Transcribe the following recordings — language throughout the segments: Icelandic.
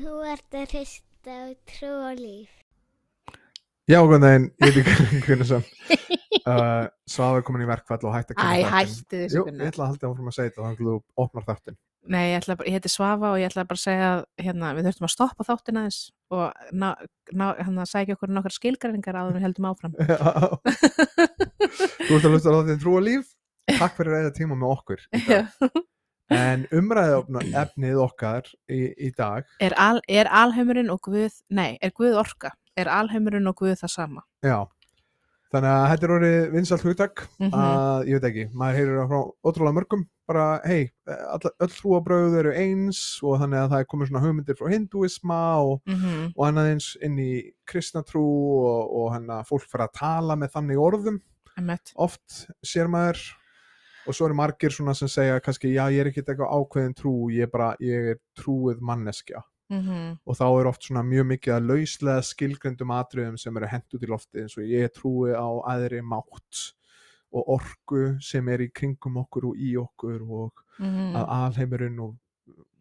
Þú ert að hrista á trú og líf. Já, góðan daginn, ég heiti Gunnarsson uh, Svafa er komin í verkfall og hætti að Æ, kynna þáttinn. hættu þessu Jú, Gunnar. ég ætla að halda áfram að segja þetta þannig að þú opnar þáttin Nei, ég, ætla, bara- ég heiti Svafa og ég ætla bara að segja að hérna, við þurftum að stoppa þáttina þess og ná, ná, hérna, sækja okkur nokkar skilgræningar áður en við heldum áfram. Þú ert að hlusta á þáttin trú og líf Takk fyrir að eða tíma með okkur í dag. En umræðu efnið okkar í, í dag er, al, er alheimurinn og Guð, nei, er Guð orka? Er alheimurinn og Guð það sama? Já Þannig að þetta er orðið vinsalt hugtak Mm að, ég veit ekki, maður heyrir frá ótrúlega mörgum, bara, hei öll trúabröð eru eins og þannig að það er komið svona hugmyndir frá hinduisma og, -hmm. og annað eins inn í kristnatrú og, og hann að fólk fyrir að tala með þannig orðum Emmett. oft sér maður og svo eru margir svona sem segja kannski já ég er ekkert eitthvað ákveðin trú ég er bara, ég er trúið manneskja Mm -hmm. og þá er oft svona mjög mikið að lauslega skilgrendum atriðum sem eru hent út í lofti eins og ég trúi á aðri mátt og orku sem er í kringum okkur og í okkur og Mm að alheimurinn og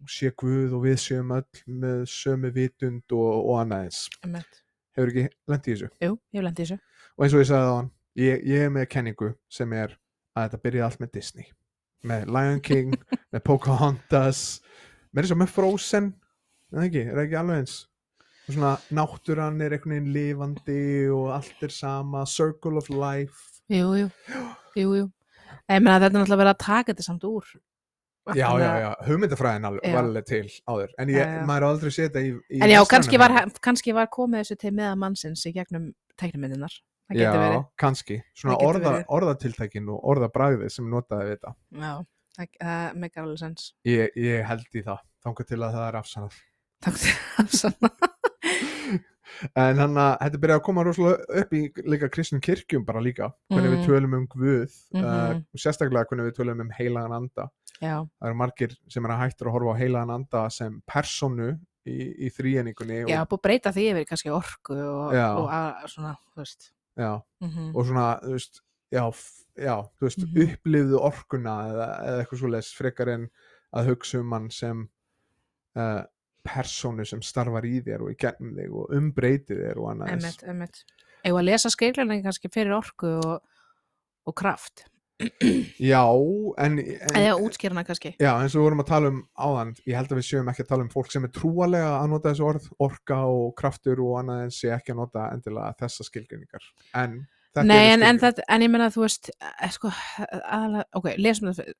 sé Guð og við séum öll með sömu vitund og, og annað eins Emmett. hefur ekki lent í þessu Jú, ég lendi þessu. og eins og ég sagði á hann ég, ég er með kenningu sem er að þetta byrjaði allt með Disney. Með Lion King, með Pocahontas með þess að með Frozen eða ekki, er ekki alveg eins? Og svona náttúran er einhvern veginn lifandi og allt er sama Circle of Life. Jú, jú, jú. Ég meina þetta er náttúrulega verið að taka þetta samt úr. já, já, já, hugmyndafræðin var alveg til áður. En ég, Já, já. maður aldrei séð þetta í, í En já, kannski var, kannski var komið þessu til meða mannsins í gegnum teiknumyndinar. Það já, getur verið. kannski, svona orða, verið. orðatiltækin og orðabræðið sem notaði við þetta Já, það, meikar alveg sens. ég, ég held í það, þangað til að það er afsannað Takk til afsanna. En hann að þetta byrjaði að koma rosalega upp í líka kristnum kirkjum bara líka, hvernig við Mm. tölum um Guð, uh, Mhm. sérstaklega hvernig við tölum um heilagan anda. Já, Það eru margir sem er að hættur að horfa á heilagan anda sem personu í, í þrýjenningunni já, og, búið að breyta því yfir kannski orku og, Já. og að, svona, þú veist. Mm og svona, þú veist, já, já þú veist, Mhm. upplifðu orkuna eða, eða eitthvað svoleiðis frekar en að hugsa um hann sem uh, personu sem starfar í þér og í gennum þig og umbreytið þér og annað. Emmett, emmett. Eða að lesa skrifleirning kannski fyrir orku og, og kraft. Já, en, en Eða útskýrna kannski. Já, eins og við vorum að tala um áðan, ég held að við séum ekki að tala um fólk sem er trúalega að nota þessu orð, orka og kraftur og annað en sé ekki að nota endilega þessa skilgreiningar. En Nei, en, en, þetta, en ég menna, þú veist, eh, sko, aðalega, ok, lesum þetta.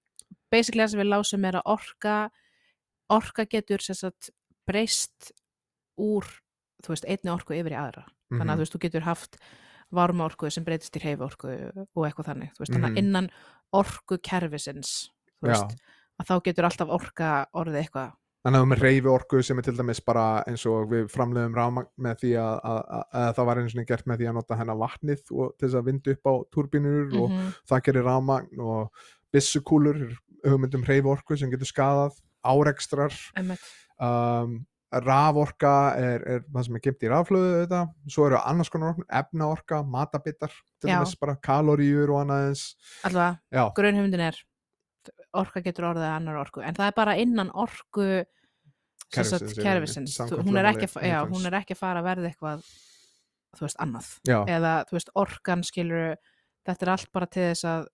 Basically það sem við lásum er að orka, orka getur sagt breyst úr, þú veist, einni orku yfir í aðra. Þannig að Mhm. þú veist, þú getur haft varma orku sem breytist í hreyfi orku og eitthvað þannig. Þú veist, þannig Mhm. að innan orku kerfisins, þú Já. veist, að þá getur alltaf orka orðið eitthvað. Þannig að við með reyfi orku sem er til dæmis bara eins og við framleiðum rámagn með því að, að, að, að það var eins og gert með því að nota hennar vatnið og til þess að vinda upp á turbínur og Mhm. það gerir rámagn og byssukúlur, hugmyndum reyfi orku sem getur skadað, árekstrar, um, raforka er, er það sem er gemt í raflöðu þetta, svo eru annars konar orkun, efnaorka, matabittar kaloríur og annað eins. Allavega, já, grunnhugmyndin er orka getur orðið annar orku en það er bara innan orku Kerfisins hún er, ekki, að er fara að verða eitthvað þú veist, annað. Já, eða þú veist, orkan skilur þetta er allt bara til þess að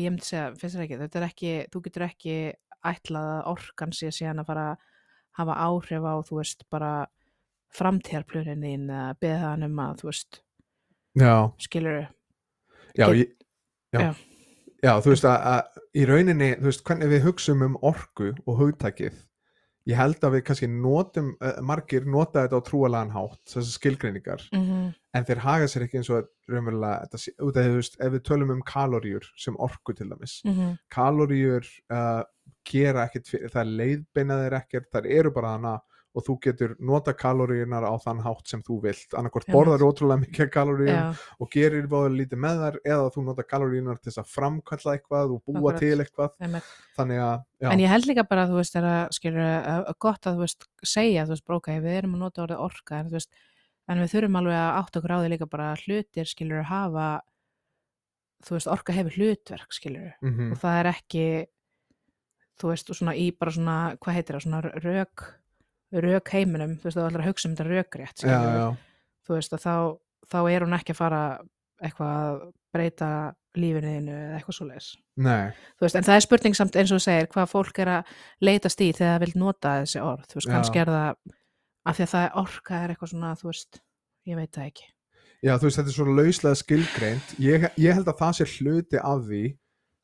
ég myndi segja, finnst þér ekki, þetta er ekki þú getur ekki ætlað að orkan sé síðan að fara að hafa áhrif á þú veist, bara framtíðarplunin þín eða beða hann um að þú veist, já, skilur já, Get- ég, já. Já. þú veist að, að í rauninni, þú veist, hvernig við hugsum um orku og hugtakið ég held að við kannski notum, uh, margir nota þetta á trúalagan hátt, þessar skilgreiningar mm -hmm. en þeir haga sér ekki eins og raunverulega, út af því, veist, ef við tölum um kaloríur sem orku til dæmis Mm kaloríur uh, gera ekkert það leiðbeina þeir ekkert, þær eru bara hana og þú getur nota kaloríunar á þann hátt sem þú vilt, annarkvort Já. borðar ótrúlega mikið kaloríum já, og gerir báður lítið með þær eða þú nota kaloríunar til þess að framkalla eitthvað og búa Akkurat. til eitthvað. Þannig að, já, En ég held líka bara að þú veist, að skilur að, að gott að þú veist, segja, þú veist, bróka, við erum að nota orðið orka, en þú veist, en við þurfum alveg að átt okkur á því líka bara að hlutir, skilur, hafa, þú veist, orka hefur hlutverk, skilur, mm og það er ekki, þú veist, og svona í bara svona, hvað heitir það, svona rök, rök heiminum, þú veist, þú ætlar að hugsa um þetta já, þú veist, þá, þá er hún ekki að fara eitthvað að breyta lífinu þínu eða eitthvað svo leis. nei Þú veist, en það er spurning samt eins og þú segir hvað fólk er að leitast í þegar það vil nota þessi orð, þú veist, Já. kannski er það af því að það er orka er eitthvað svona, þú veist, ég veit það ekki. Já, þú veist, þetta er svona lauslega skilgreint. Ég, ég held að það sé hluti af því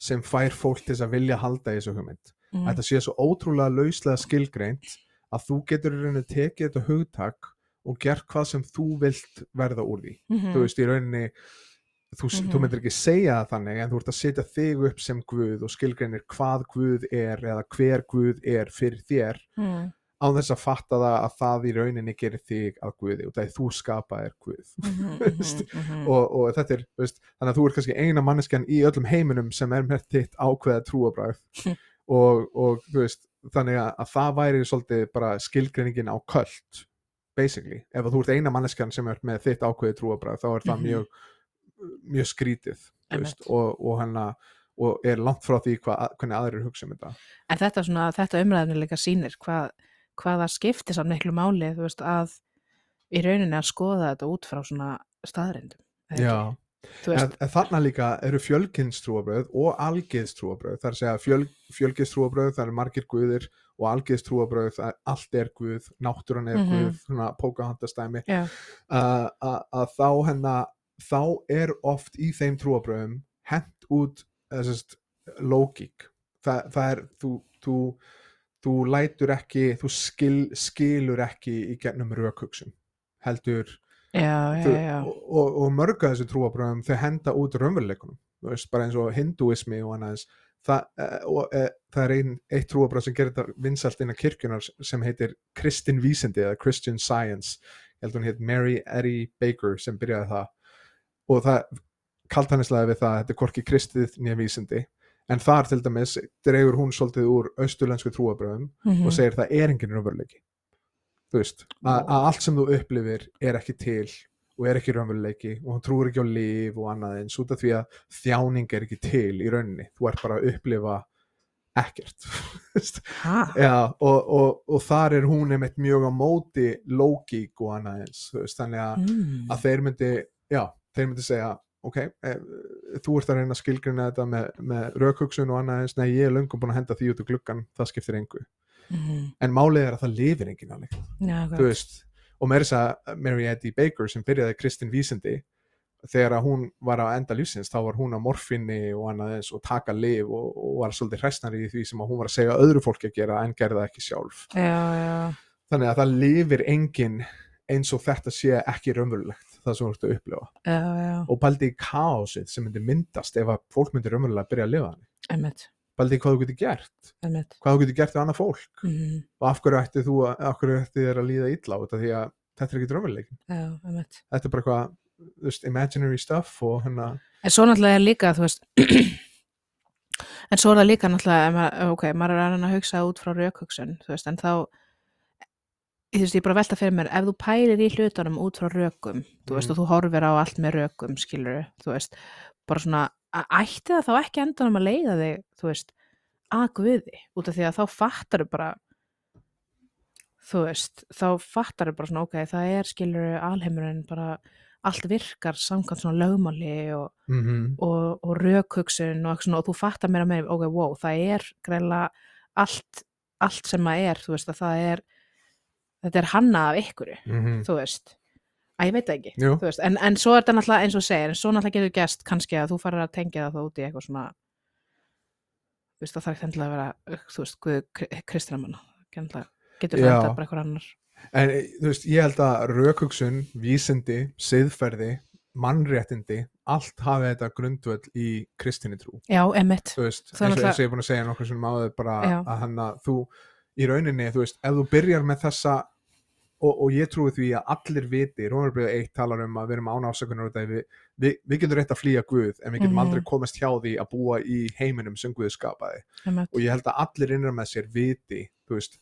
sem fær fólk til að vilja halda þessu hugmynd. Mm. Þetta sé svo ótrúlega lauslega skilgreint að þú getur í rauninni tekið þetta hugtak og gert hvað sem þú vilt verða úr því. Mhm. Þú veist, í rauninni, þú, mm Mhm. þú myndir ekki segja það þannig, en þú ert að setja þig upp sem Guð og skilgreinir hvað Guð er eða hver Guð er fyrir þér Mm. á þess að fatta það að það í rauninni gerir þig að Guði og það er þú skapaðir Guð Mhm, Veist, mhm, mhm. og, og þetta er, veist, þannig að þú ert kannski eina manneskjan í öllum heiminum sem er með þitt ákveða trúabræð og, og þú veist, þannig að, að það væri svolítið bara skilgreiningin á köld basically, ef að þú ert eina manneskjan sem er með þitt ákveði trúabræð þá er það Mhm. mjög mjög skrítið veist, og, og hana og er langt frá því hva, hvernig aðrir hugsa um þetta En þetta, svona, þetta umræðinu líka sýnir hvað, hvað það skiptir samt miklu máli veist, að í rauninni að skoða þetta út frá svona staðrindum. Já, en, en þarna líka eru fjölginstrúabröð og algiðstrúabröð það er að segja fjöl, fjölgiðstrúabröð það eru margir guðir og algiðstrúabröð allt er guð, náttúran er Mhm. guð svona pókahantastæmi. Já, uh, að þá hennar þá er oft í þeim trúabröðum hent út þessast lógík. Þa, það er, þú, þú þú lætur ekki, þú skil, skilur ekki í gennum rökhugsun heldur já, já, já. og, og, og mörg af þessu trúabröðum þau henda út raunveruleikunum bara eins og hinduismi og annars það, eh, og, e, það er ein, eitt trúabröð sem gerir þetta vinsalt innan kirkjunar sem heitir Kristin Vísindi eða Christian Science. Ég held hún heit Mary Eddie Baker sem byrjaði það. Og það kaltanislega við það að þetta er hvorki kristið nýja vísindi. En þar til dæmis dregur hún svolítið úr austurlensku trúabröðum Mhm. og segir það er engin raunveruleiki þú veist, að, allt sem þú upplifir er ekki til og er ekki raunveruleiki og hún trúir ekki á líf og annað eins út af því að þjáning er ekki til í rauninni, þú ert bara að upplifa ekkert? Já, og, og, og þar er hún einmitt mjög á móti lógík og annað eins veist, þannig að, Mm. að þeir myndi já, þeir myndi segja ok, eh, þú ert að reyna að skilgrina þetta með, með rökhugsun og annað eins. Nei, ég er löngum búin að henda því út úr gluggan það skiptir engu, Mhm. en málið er að það lifir enginn alveg veist, og með þess að Mary Eddie Baker sem byrjaði Kristin Vísindi þegar að hún var á enda lífsins þá var hún á morfinni og annað eins og taka lif og, og var svolítið hræstnari í því sem hún var að segja öðru fólki að gera en gerði það ekki sjálf. Já, já, þannig að það lifir enginn eins og þetta sé ekki raunverulegt það sem þú ert að upplifa. Já, og pældi í kaosið sem myndi myndast ef að fólk myndi raunverulega byrja að lifa þannig emmitt, pældi í hvað þú getur gert emmitt. hvað þú getur gert við annað fólk Mm. og af hverju ætti þú að, ætti að líða illa út af því að þetta er ekki emmitt. þetta er bara eitthvað veist, imaginary stuff og hérna En svo náttúrulega er líka, veist, en svo er það líka náttúrulega, ok, maður er að hugsa út frá veist, en þá, þú veist, ég bara velta fyrir mér, ef þú pælir í hlutunum út frá rökum, þú veist, Mhm. og þú horfir á allt með rökum, skilur, þú veist, bara svona, ætti það þá ekki endanum að leiða þig, þú veist, að guði, út af því að þá fattar bara, þú veist, þá fattar bara svona, ok, það er, skilur, alheimurinn bara, allt virkar samkvæmt svona lögmáli og mm -hmm. og, og rökhugsun og, og þú fattar mér að meira, ok, wow, það er greinlega allt, allt sem að er, þú veist að það er þetta er hanna af ykkur þú veist, að ég veit það ekki en, en svo er þetta náttúrulega eins og segir en svo náttúrulega getur gæst kannski að þú farir að tengja það þá út í eitthvað svona þú veist, það þarf ekki endilega að vera þú veist, Guð kristinamanna getur það enda bara eitthvað annar en þú veist, ég held að rökhugsun, vísindi, siðferði mannréttindi, allt hafi þetta grundvöld í kristinni trú. Já, emitt, þú veist, eins og ég er búin að segja nokkur sem áður bara Já. að hann að þú í rauninni, þú veist, ef þú byrjar með þessa og, og ég trúi því að allir viti, Rómarbrið 1 talar um að við erum án af við, við, við getum reynt að flýja Guð en við getum Mhm. aldrei komast hjá því að búa í heiminum sem Guð skapaði. Emitt og ég held að allir innra með sér viti þú veist,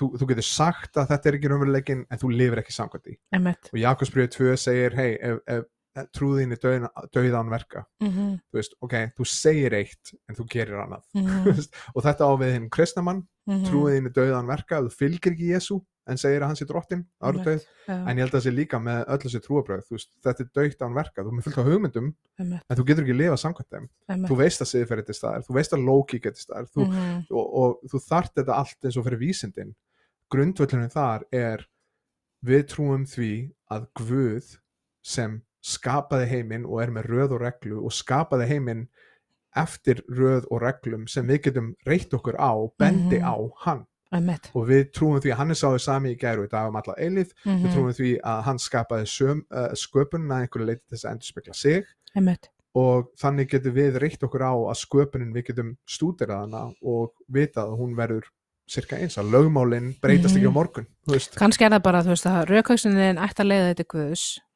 þú, þú getur sagt að þetta er ekki raunveruleikin en þú lifir ekki samkvæmt emitt og Jakobsbrið 2 segir, hei, ef, ef, ef trúðin er dauðan, dauðan verka. Mm þú veist, ok, þú segir eitt en þú gerir annað. -hmm. Þú veist, og þetta á við hinn kristnamann. Trúið þínu dauðan verka, ef þú fylgir ekki Jésu en segir að hann sé drottin þá er döið, Já, en ég held að það sé líka með öll þessi trúabröð, þú veist, þetta er döitt án verka þú er með fullt af hugmyndum, en þú getur ekki lifað samkvæmt þeim, þú veist að siðferði til staðar, þú veist að Loki getur staðar þú, Mhm, og, og þú þart þetta allt eins og fyrir vísindin. Grundvöllunum þar er við trúum því að Guð sem skapaði heiminn og er með röð og reglu og skapaði heiminn eftir röð og reglum sem við getum reytt okkur á, bendi Mhm. á hann einmitt. og við trúum því að hann er sáðu sami í gæru í dag um alla eilíð, við Mhm, trúum því að hann skapaði söm, uh, sköpunna að einhverju leiti þess að endur spekla sig einmitt. og þannig getum við reytt okkur á að sköpunin við getum stúderað hana og vitað að hún verður cirka eins að lögmálin breytast ekki á Mhm. morgun kannski er það bara, þú veist, að raukhauksinin ætti að leiða þetta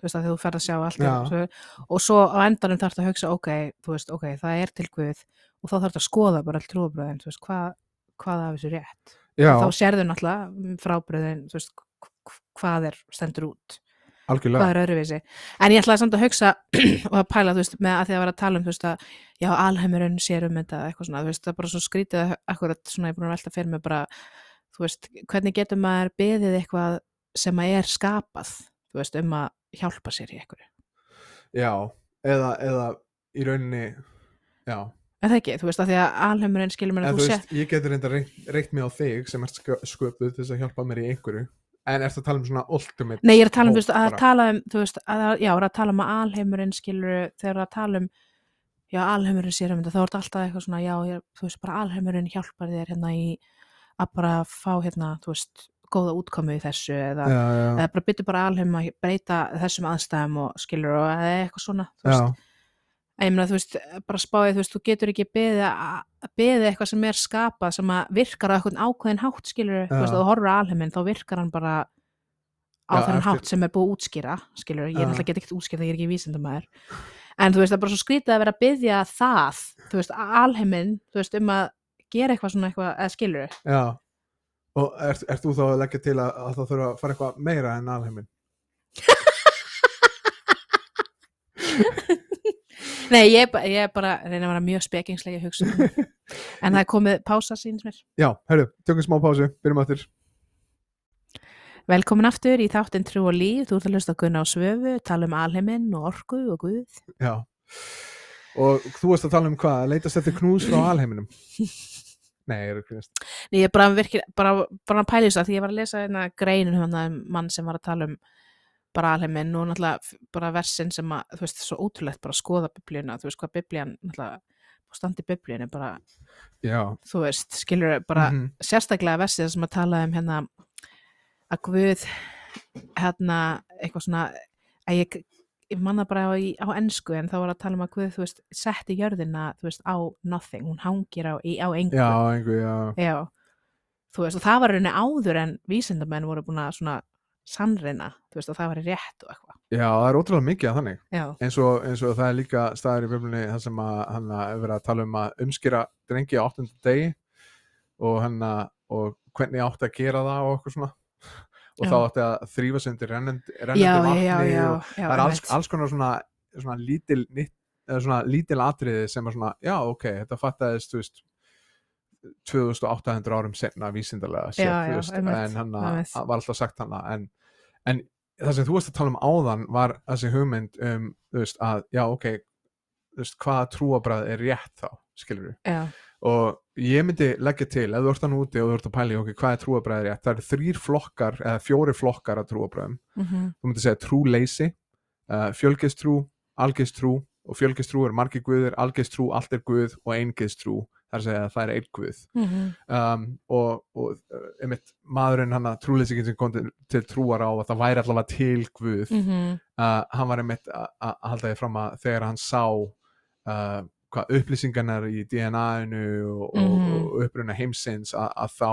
veist, að þú ferð að sjá allt svo, og svo á endanum þarf að hugsa, ok, þú veist, ok, það er til guð og þá þarf að skoða bara all trúabröðin, þú veist, hvað hvað af þessu rétt. Þá sérðu náttúrulega frábröðin, veist, hv- hvað er stendur út, algjörlega hvað er öðruvísi. En ég ætlaði samt að hugsa og að pæla, veist, með að því að vera að tala um, veist, að já, alheimurinn sér um þetta, eitthvað svona, það er bara svo skrítið, akkurat svona, ég er búin að velta fyrir mig bara, hvernig getur maður beðið eitthvað sem að er skapað, um að hjálpa sér í eitthvað. já, eða, eða í rauninni já, En það ekki, þú veist, að því að alheimurinn skilur mér en að þú veist, ég getur reynda reynt mig á þig sem ert skö- sköpuð til þess að hjálpa mér í einhverju. En ertu að tala um svona ultimate nei, ég er að tala um, þú veist, að tala um, þú veist, að, já, að tala um að alheimurinn skilur, þegar að tala um, já, alheimurinn sér um þetta, þá er þetta alltaf eitthvað svona, já, ég, þú veist, bara alheimurinn hjálpar þér hérna í að bara fá hérna, þú veist, góða útkomu í þessu eða, já, já, eða bara byttu bara alheim að breyta þessum aðstæðum og skilur og eða eitthvað svona, þú veist, já, ég meina, þú veist, bara spáðið, þú veist, þú getur ekki beðið að að beðið eitthvað sem er skapað sem að virkar á eitthvað ákveðin hátt, skilur, þú veist, að þú horfir á alheiminn, þá virkar hann bara á Já, eftir- hátt sem er búið að útskýra, skilur, ég Já. náttúrulega get ekkert útskýra það, ég er ekki vísindamæður, en þú veist, það er bara svo skrítið að vera að byðja það, þú veist, alheiminn, þú veist, um að gera eitthvað svona eitthvað, eða skilur, já. Og ert, ert þú þá að leggja til að, að það þurfa að fara eitthvað meira en alheimin nei, ég, ég er bara að reyna að vera mjög spekingslega hugsa, en það er komið pása síns mér. já, herru, tökum smá pásu, byrjum aftur. Velkomin aftur í þáttinn Trú og líf, þú ert að hlusta á Gunna á svöfu, tala um alheiminn og orku og guð. Já, og þú varst að tala um hvað, að leitast eftir knús frá alheiminum? Nei, ég er að grínast. Nei, ég er bara, bara, bara að pæla þess að því ég var að lesa hérna greinin um þarna um mann sem var að tala um bara alheiminn og náttúrulega bara versin sem að, þú veist, svo ótrúlegt bara að skoða biblíuna, þú veist hvað biblían, náttúrulega, standi biblíun er bara, Já, þú veist, skilur bara mhm, sérstaklega versið sem að tala um hérna að Guð hérna eitthvað svona að ég, ég manna bara á, á ensku en þá var að tala um að Guð þú veist, setti jörðina þú veist, á nothing, hún hangir á, á engu. Já, einhver, já. Já. þú veist, og það var rauninni áður en vísindamenn voru búin að svona sannreina, þú veist, að það var rétt og eitthvað. Já, það er ótrúlega mikið að þannig. Eins og, eins og það er líka staðar í bjöflunni þar sem að hann er verið að tala um að umskýra drengi á áttunda degi og hann að og hvernig átti að gera það og okkur svona. Og Já. þá átti að þrýfa sig undir rennandi, vatni já, já, og já það er alls, alls konar svona, svona lítil nýtt, eða svona lítil atriði sem er svona, já ok, þetta fattaðist þú veist 2800 árum senna vísindarlega en hann var alltaf sagt hann en, en það sem þú varst að tala um áðan var þessi hugmynd um veist, að já ok veist, hvaða trúabræð er rétt þá skilur Já, og ég myndi leggja til, ef þú ert hann úti og þú ert að pæla í ok, hvað er trúabræð rétt, það eru þrýr flokkar eða fjóri flokkar af trúabræðum mhm, þú myndir segja trúleysi uh, fjölgestrú, algeistrú og fjölgestrú er margir guðir, algeistrú allt er guð og eingestrú að segja að það er einn guð. Mhm, um, og, og uh, einmitt maðurinn hann að trúleysingin sem kom til, til trúar á að það væri allavega til guð mhm, uh, hann var einmitt að halda því fram að þegar hann sá uh, hvað upplýsingarnar í DNA-inu og, Mhm. og, og uppruna heimsins að, að þá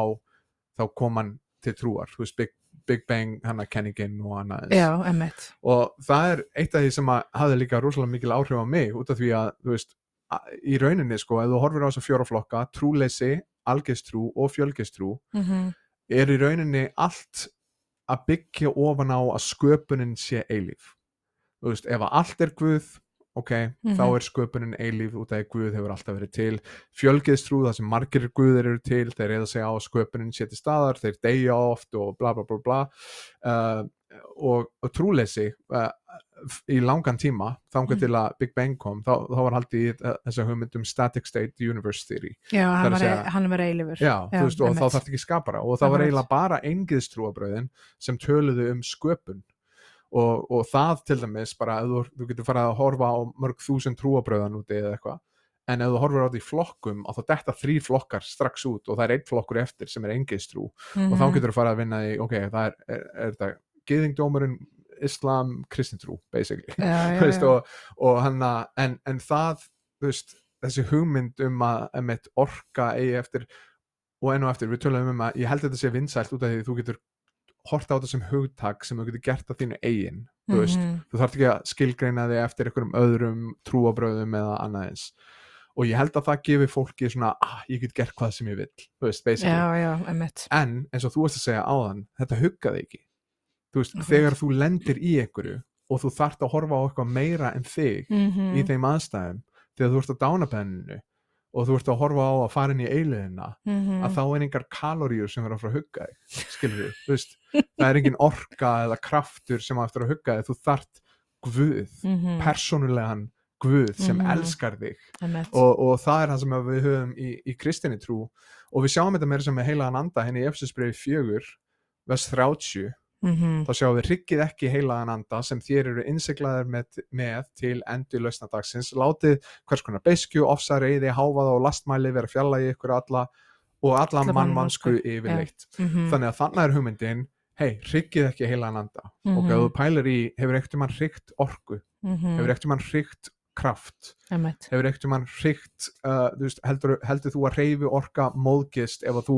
þá kom hann til trúar. Þú veist Big, Big Bang hann að kenningin og hann að já, emmitt og það er eitt af því sem að hafði líka rosalega mikil áhrif á mig út af því að þú veist, í rauninni sko, ef þú horfir á þessa fjóra flokka trúleysi, algeistrú og fjölgeistrú mhm, er í rauninni allt að byggja ofan á að sköpunin sé eilíf. Þú veist, ef að allt er guð ok, Mhm. þá er sköpunin eilíf út af því Guð hefur alltaf verið til. Fjölgeðstrú, það sem margir Guðir eru til þeir reyða sig á að sköpunin sé til staðar þeir deyja oft og bla bla bla bla. Uh, og, og trúleysi uh, í langan tíma þangað Mhm. til að Big Bang kom þá, þá var haldið í þessa hugmyndum Static State Universe Theory Já, er hann var, þú veist, og einmitt. þá þarf ekki skapara og það var eiginlega bara engiðstrúabröðin sem töluðu um sköpun og, og það til dæmis bara, þú, þú getur farið að horfa á mörg þúsund trúabröðan úti eða eitthvað en ef þú horfir á þetta í flokkum að þá detta þrý flokkar strax út og það er einn flokkur eftir sem er engiðstrú og þá Mhm. getur þú farið að vinna í, ok, það er, er, er þetta gyðingdómurinn islam, kristintrú, basically. Já, já, veist, já. og, og hann að en, en það, þú veist, þessi hugmynd um að emitt, orka eigi eftir og enn og eftir, við töluðum um að ég held að þetta sé vinsælt út af því að þú getur hort á þetta sem hugtak sem þú getur gert að þínu eigin, þú veist. Mhm. þú þarf ekki að skilgreina þig eftir einhverjum öðrum trúabröðum eða annað eins. Og ég held að það gefi fólki svona, ah, ég get gert hvað sem ég vill þú veist, basically. Já, já, en eins og þú varst að segja áðan þetta huggaði ekki þú veist, Akkurat. þegar þú lendir í einhverju og þú þarft að horfa á eitthvað meira en þig Mhm. í þeim aðstæðum þegar þú ert á dánabenninu og þú ert að horfa á að fara inn í eiliðina Mhm. að þá er engar kaloríur sem verður að fara að hugga þig skilur við, þú veist það er engin orka eða kraftur sem á eftir að hugga þig þú þarft Guð Mhm. persónulegan Guð sem Mhm. elskar þig og, og það er það sem við höfum í, í kristinni trú og við sjáum þetta meira sem með heilagan anda henni í Efsusbrefi 4 vers 30 Mhm. þá sjáum við riggið ekki heilagan anda sem þér eru innsiglaðir með, með til endur lausnadagsins látið hvers konar beiskju, ofsa reyði, háfaða og lastmæli vera fjalla í ykkur alla og alla mannmannsku yfirleitt Mhm. þannig að þannig er hugmyndin hei, riggið ekki heilagan anda og Mhm. ef þú pælir í, hefur ekkert mann hryggt orku Mhm. hefur ekkert mann hryggt kraft Einmitt. hefur ekkert mann hrygt uh, heldur, heldur þú að reyfi orka móðgist ef að þú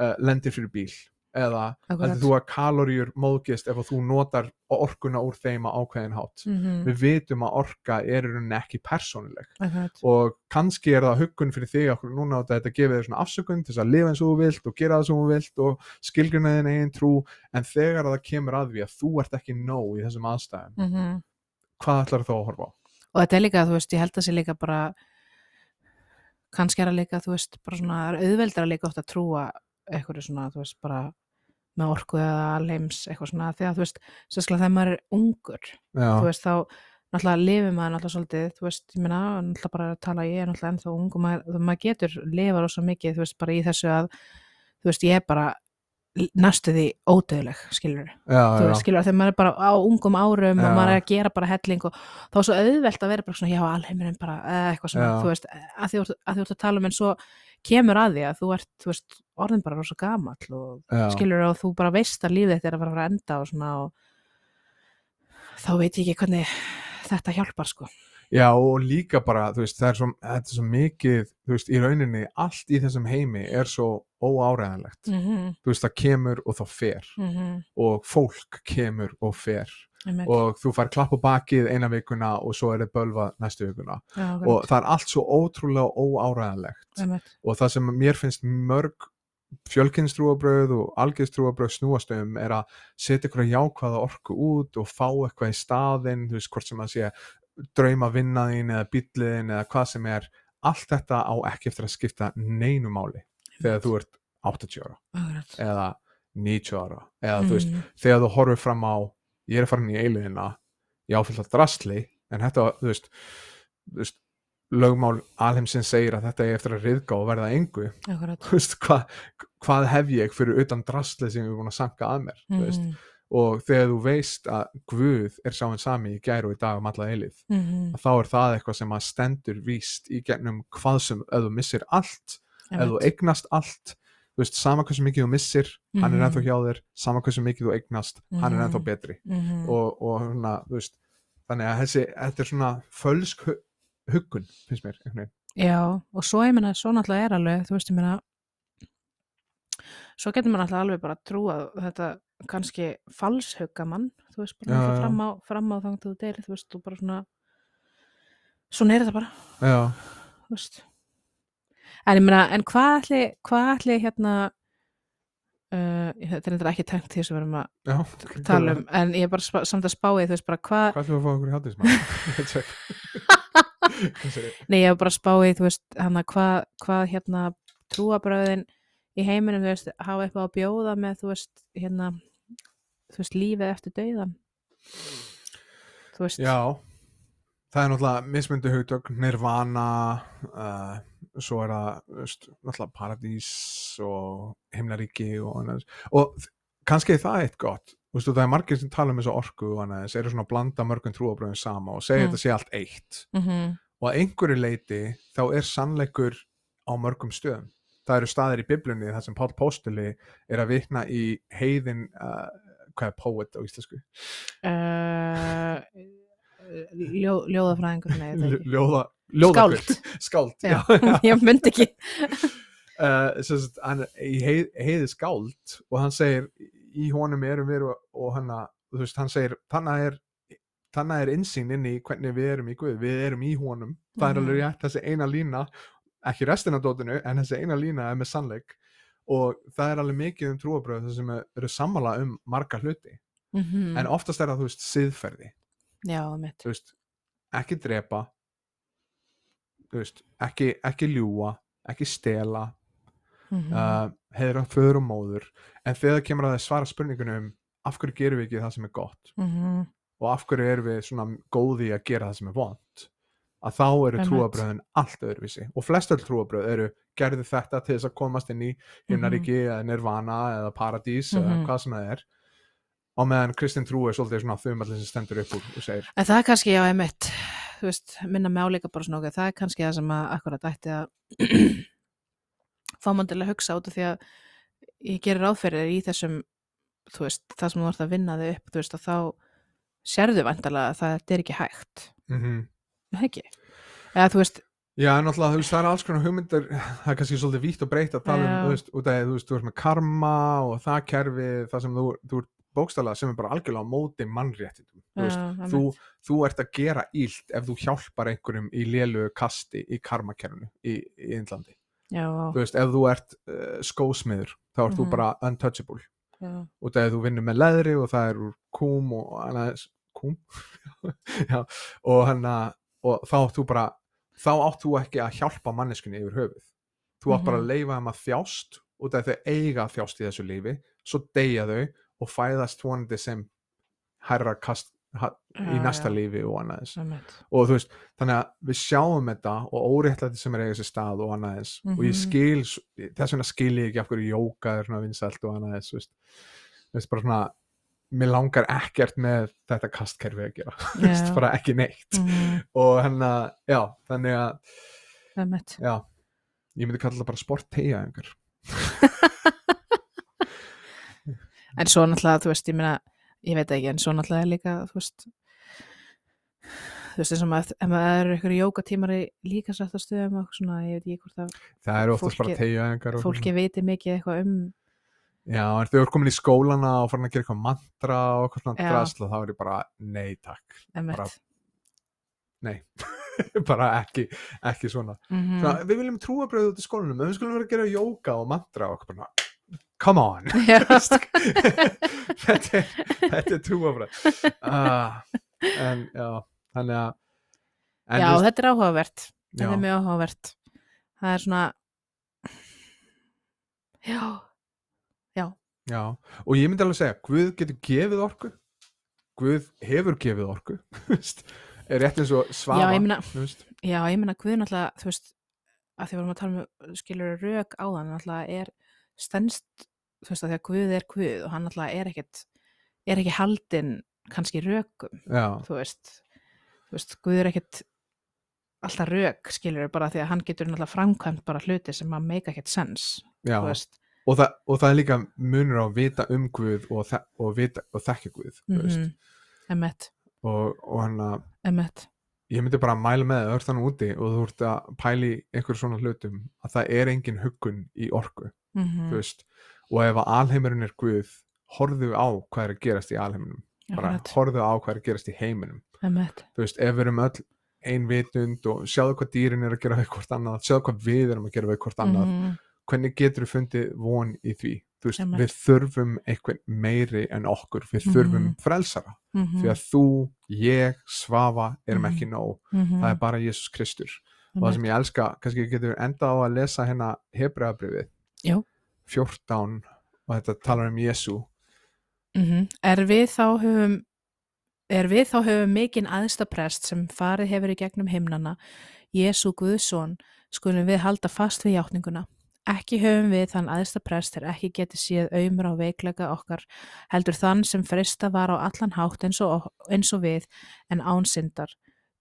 uh, lendir fyrir bíl eða heldur þú að kaloríur móðgist ef að þú notar orkuna úr þeim á ákveðin hátt Mhm. við vitum að orka er ekki persónuleg Akkurat. og kannski er það huggun fyrir þig okkur núna að þetta gefið þér svona afsökun til þess að lifa eins og þú vilt og gera það sem þú vilt og skilgruna þinn eigin trú en þegar að það kemur að því að þú ert ekki nóg í þessum aðstæðum Mhm. hvað ætlar þú að horfa á? og þetta er líka, þú veist, ég held að sé líka bara kannski er það líka, þú veist, bara svona það auðveldar að líka oft að trúa eitthvað svona, þú veist, bara með orku eða alheims, eitthvað svona að þú veist, sérstaklega þegar maður er ungur þú Já, veist, þá náttúrulega lifir maður náttúrulega svolítið, þú veist, ég meina náttúrulega bara að tala, ég er náttúrulega ennþá ung og maður, maður getur lifa rosa mikið, þú veist, bara í þessu að þú veist, ég er bara næstu því ódöðleg, skilur já, þú já, veist, skilur, þegar maður er bara á ungum árum Já. og maður er að gera bara helling og þá er svo auðvelt að vera bara svona, já, alheimurinn bara, eitthvað svona, Já. þú veist, þú að því þú ert að tala um en svo kemur að því að þú ert, þú veist, orðin bara rosa gamall og já. skilur og þú bara veist að lífið þetta er að fara að enda og svona og þá veit ég ekki hvernig þetta hjálpar, sko. Já og líka bara, þú veist, það er svo, er svo mikið, þú veist, í rauninni allt í þessum heimi er svo óáræðanlegt. Mm -hmm. Þú veist, það kemur og þá fer Mm og fólk kemur og fer -hmm. og þú fær klapp á bakið eina vikuna og svo er það bölva næstu vikuna og það er allt svo ótrúlega óáræðanlegt og það sem mér finnst mörg fjölkynnstrúabröð og algjörstrúabröð snúast um er að setja ykkur að jákvæða orku út og fá eitthvað í staðinn, þú veist, hvort sem að sé drauma vinnaðin eða bíliðin eða hvað sem er, allt þetta á ekki eftir að skipta neinu máli þegar þú ert 80 ára Akkurat. eða 90 ára eða þú veist, Mhm. þegar þú horfir fram á ég er farin í eiliðina ég áfyllt að drastli en þetta, þú veist, þú veist lögmál alheimsins segir að þetta er eftir að riðga og verða engu veist, hva, hvað hef ég fyrir utan drastli sem ég er búin að sanka að mér mm Mhm. og þegar þú veist að Guð er sáinn sami í gær og í dag um alla eilið Mhm. þá er það eitthvað sem að stendur víst í gegnum hvað sem, ef þú missir allt ef þú eignast allt þú veist, sama hversu mikið þú missir hann er Mhm. ennþá hjá þér, sama hversu mikið þú eignast hann er Mhm. ennþá betri Mhm. og, og þú veist þannig að þessi, þetta er svona fölsk hu- huggun, finnst mér. Já, og svo ég meina, svo náttúrulega er alveg, þú veist, ég meina, svo getur maður náttúrulega alveg bara að trúa þetta kannski falshugga mann, þú veist, bara já. fram á, fram á þangt þú deyri, þú veist, og bara svona, svona er þetta bara, Já, þú veist. En ég meina, en hvað ætli, hvað ætli hérna, uh, þetta er ekki tengt því sem við erum að Já, tala um en ég er bara samt að spá í þú veist bara hvað Hvað ætlum við að fá okkur í hátismann? nei ég er bara að spá í þú veist hana hvað hva, hérna trúabröðin í heiminum þú veist hafa eitthvað að bjóða með þú veist hérna þú veist lífið eftir dauðan þú veist. Já, það er náttúrulega mismundu hugtök, nirvana, uh, svo er það veist, náttúrulega paradís og himnaríki og annars. Og kannski er það eitt gott, og það er margir sem tala um þessu orku og annars, eru svona að blanda mörgum trúabröðum sama og segja Mm. þetta sé allt eitt. mm Og að einhverju leiti þá er sannleikur á mörgum stöðum. Það eru staðir í biblunni þar sem Páll Póstuli er að vitna í heiðin, uh, hvað er poet á íslensku? uh, ljó, ljóðafræðingur Ljóða, ljóðagull. Skáld. Ég myndi ekki. Uh, sem sagt, hann heið, heiði skáld og hann segir í honum erum við og, hann veist, hann segir þannig er þannig er insýn inn í hvernig við erum í Guð, við erum í honum. Það er Mhm. alveg rétt, þessi eina lína ekki restin af dótinu, en þessi eina lína er með sannleik. Og það er alveg mikið um trúabröð sem eru sammála um marga hluti, mm en oftast er það, þú veist, siðferði já, mitt þú veist, ekki drepa. Þú veist, ekki, ekki ljúa ekki stela mm uh, heiðra föður og móður. En þegar kemur að það svara spurningunum af hverju gerum við ekki það sem er gott? -hmm. og af hverju erum við svona góði að gera það sem er vond að þá eru trúabröðin allt öðruvísi. Og flest öll trúabröð eru gerðu þetta til þess að komast inn í himnaríki eða nirvana eða paradís eða Mhm. hvað sem það er á meðan Kristinn trú er svolítið svona þumallin sem stendur upp úr og segir En það er kannski, já, einmitt, þú veist, minna mig áleika bara svona okkur, það er kannski það sem að akkurat ætti að fá mann til að hugsa út af því að ég gerir áferðir í þessum, þú veist, það sem þú ert að vinna þig upp, þú veist, að þá sérðu vantarlega að það er ekki hægt, mm það ekki? Eða, þú veist, Já, en náttúrulega, þú veist, það er alls konar hugmyndir, það er kannski svolítið vítt og breytt að tala um, þú veist, út af því, þú veist, þú ert með karma og það kerfi, það sem þú, þú ert bókstælega sem er bara algjörlega á móti mannréttindum, þú veist, já, þú, þú ert að gera ílt ef þú hjálpar einhverjum í lélugu kasti í karmakerfinu í, í Indlandi, já, þú veist, ef þú ert uh, skósmiður, þá ert þú Mhm. bara untouchable, já, af því þú vinnur með leðri og það er úr kúm og annað, kúm, já, og hann að, og þá átt þú bara, þá átt þú ekki að hjálpa manneskunni yfir höfuð. Þú átt bara að Mhm. leifa þeim að þjást af því þau eiga að þjást í þessu lífi, svo deyja þau og fæðast vonandi sem herra kast ha, í Já, næsta já. lífi og annað þess. einmitt, Og þú veist, þannig að við sjáum þetta og óréttlæti sem er eiga sér stað og annað þess. Og ég Mhm. skil, þess vegna skil ég ekki af hverju jóka er svona vinsælt og annað þess, þú veist. Veist, bara svona, mér langar ekkert með þetta kastkerfi að gera, þú veist, Já. bara ekki neitt. mm, Og hann að, já, þannig að, já, ég myndi kalla það bara sport tegja einhver. en svo náttúrulega, þú veist, ég meina, ég veit ekki, en svo náttúrulega er líka, þú veist, þú veist, eins og maður, ef maður eru ykkur jókatímar líka sáttastöðum og eitthvað svona, ég veit ekki hvort að Það eru oftast bara Fólki- tegja einhver. fólki viti mikið eitthvað um, Já, en þú ert komin í skólana og farin að gera eitthvað mantra og eitthvað svona drasla, þá er ég bara, nei takk. Bara- nei, bara ekki, ekki svona. Mhm. svona, við viljum trúabröðu út í skólanum en við skulum vera að gera jóka og mantra og bara, come on. Já. þetta er, er trúabröð uh, en já þannig að Já, veist- þetta er áhugavert. Þetta já, er mjög áhugavert. Það er svona, já, já, og ég myndi alveg segja Guð getur gefið orku. Guð hefur gefið orku er rétt eins og já, svafa já, ég meina Guð náttúrulega, þú veist, að því við varum að tala um skilur rök á þann, náttúrulega er stendst, þú veist, að því að Guð er Guð og hann náttúrulega er ekkit, er ekki haldinn kannski rökum, já, þú veist, þú veist, Guð er ekkit alltaf rök, skilur bara því að hann getur náttúrulega framkvæmt bara hluti sem að make ekkit sens, Og, það, og það er líka munur á að vita um Guð og, þe og, vita, og þekki Guð mm mm -hmm. emmett, og, og hann að emmett, ég myndi bara að mæla með það, ert þannig úti og þú ert að pæli einhver svona hlutum að það er engin huggun í orku mm þú veist, og ef að alheimurinn er Guð, horfðu á hvað er að gerast í alheiminum, bara horfðu á hvað er að gerast í heiminum, þú veist, ef við erum öll ein vitund og sjáðu hvað dýrin er að gera við hvort annað, sjáðu hvað við erum að gera við hvort annað, Mhm. hvernig getur við fundið von í því, þú veist, Einmitt. við þurfum einhvern meiri en okkur, við Mhm. þurfum frelsara, Mhm, því að þú, ég, Svafa erum Mhm. ekki nóg, það er bara Jésús Kristur. Og það sem ég elska, kannski getur enda á að lesa hérna Hebreabrifið Jú. 14 og þetta talar um Jésú Mhm. Er við þá höfum er við þá höfum mikinn aðstaprest sem farið hefur í gegnum himnana Jésu Guðsson skulum við halda fast við játninguna ekki höfum við þann aðstaprest er ekki getið séð auðmur á veiklega okkar heldur þann sem frista var á allan hátt eins og, eins og við en ánsindar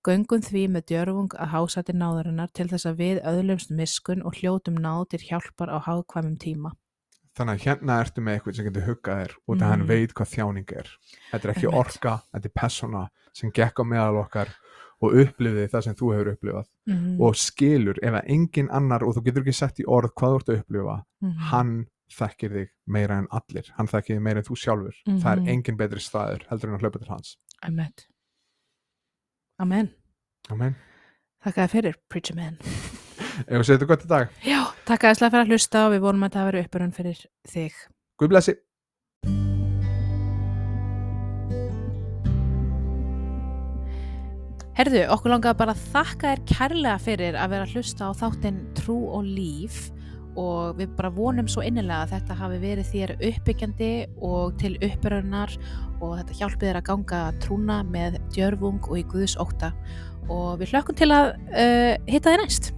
göngum því með djörfung að hásæti náðarinnar til þess að við öðlumst miskun og hljótum náð til hjálpar á hákvæmum tíma þannig að hérna ertu með eitthvað sem getur huggað þér út að hann Mhm. veit hvað þjáning er þetta er ekki Einmitt. orka, þetta er persóna sem gekk á meðal okkar og upplifði það sem þú hefur upplifað mm og skilur ef að engin annar og þú getur ekki sett í orð hvað þú ert að upplifa -hmm. hann þekkir þig meira en allir hann þekkir þig meira en þú sjálfur það er Mhm. engin betri staður heldur en að hlaupa til hans Amen. Amen. Amen. Þakka þér fyrir, Preacher Man. Ef við setjum gott í dag Já, þess að fyrir að hlusta og við vonum að það veri uppurinn fyrir þig. Guð blessi Herðu, okkur langar bara að þakka þér kærlega fyrir að vera að hlusta á þáttinn Trú og Líf og við bara vonum svo innilega að þetta hafi verið þér uppbyggjandi og til uppbyrjunar og þetta hjálpi þér að ganga trúna með djörfung og í Guðs óta og við hlökkum til að uh, hitta þér næst.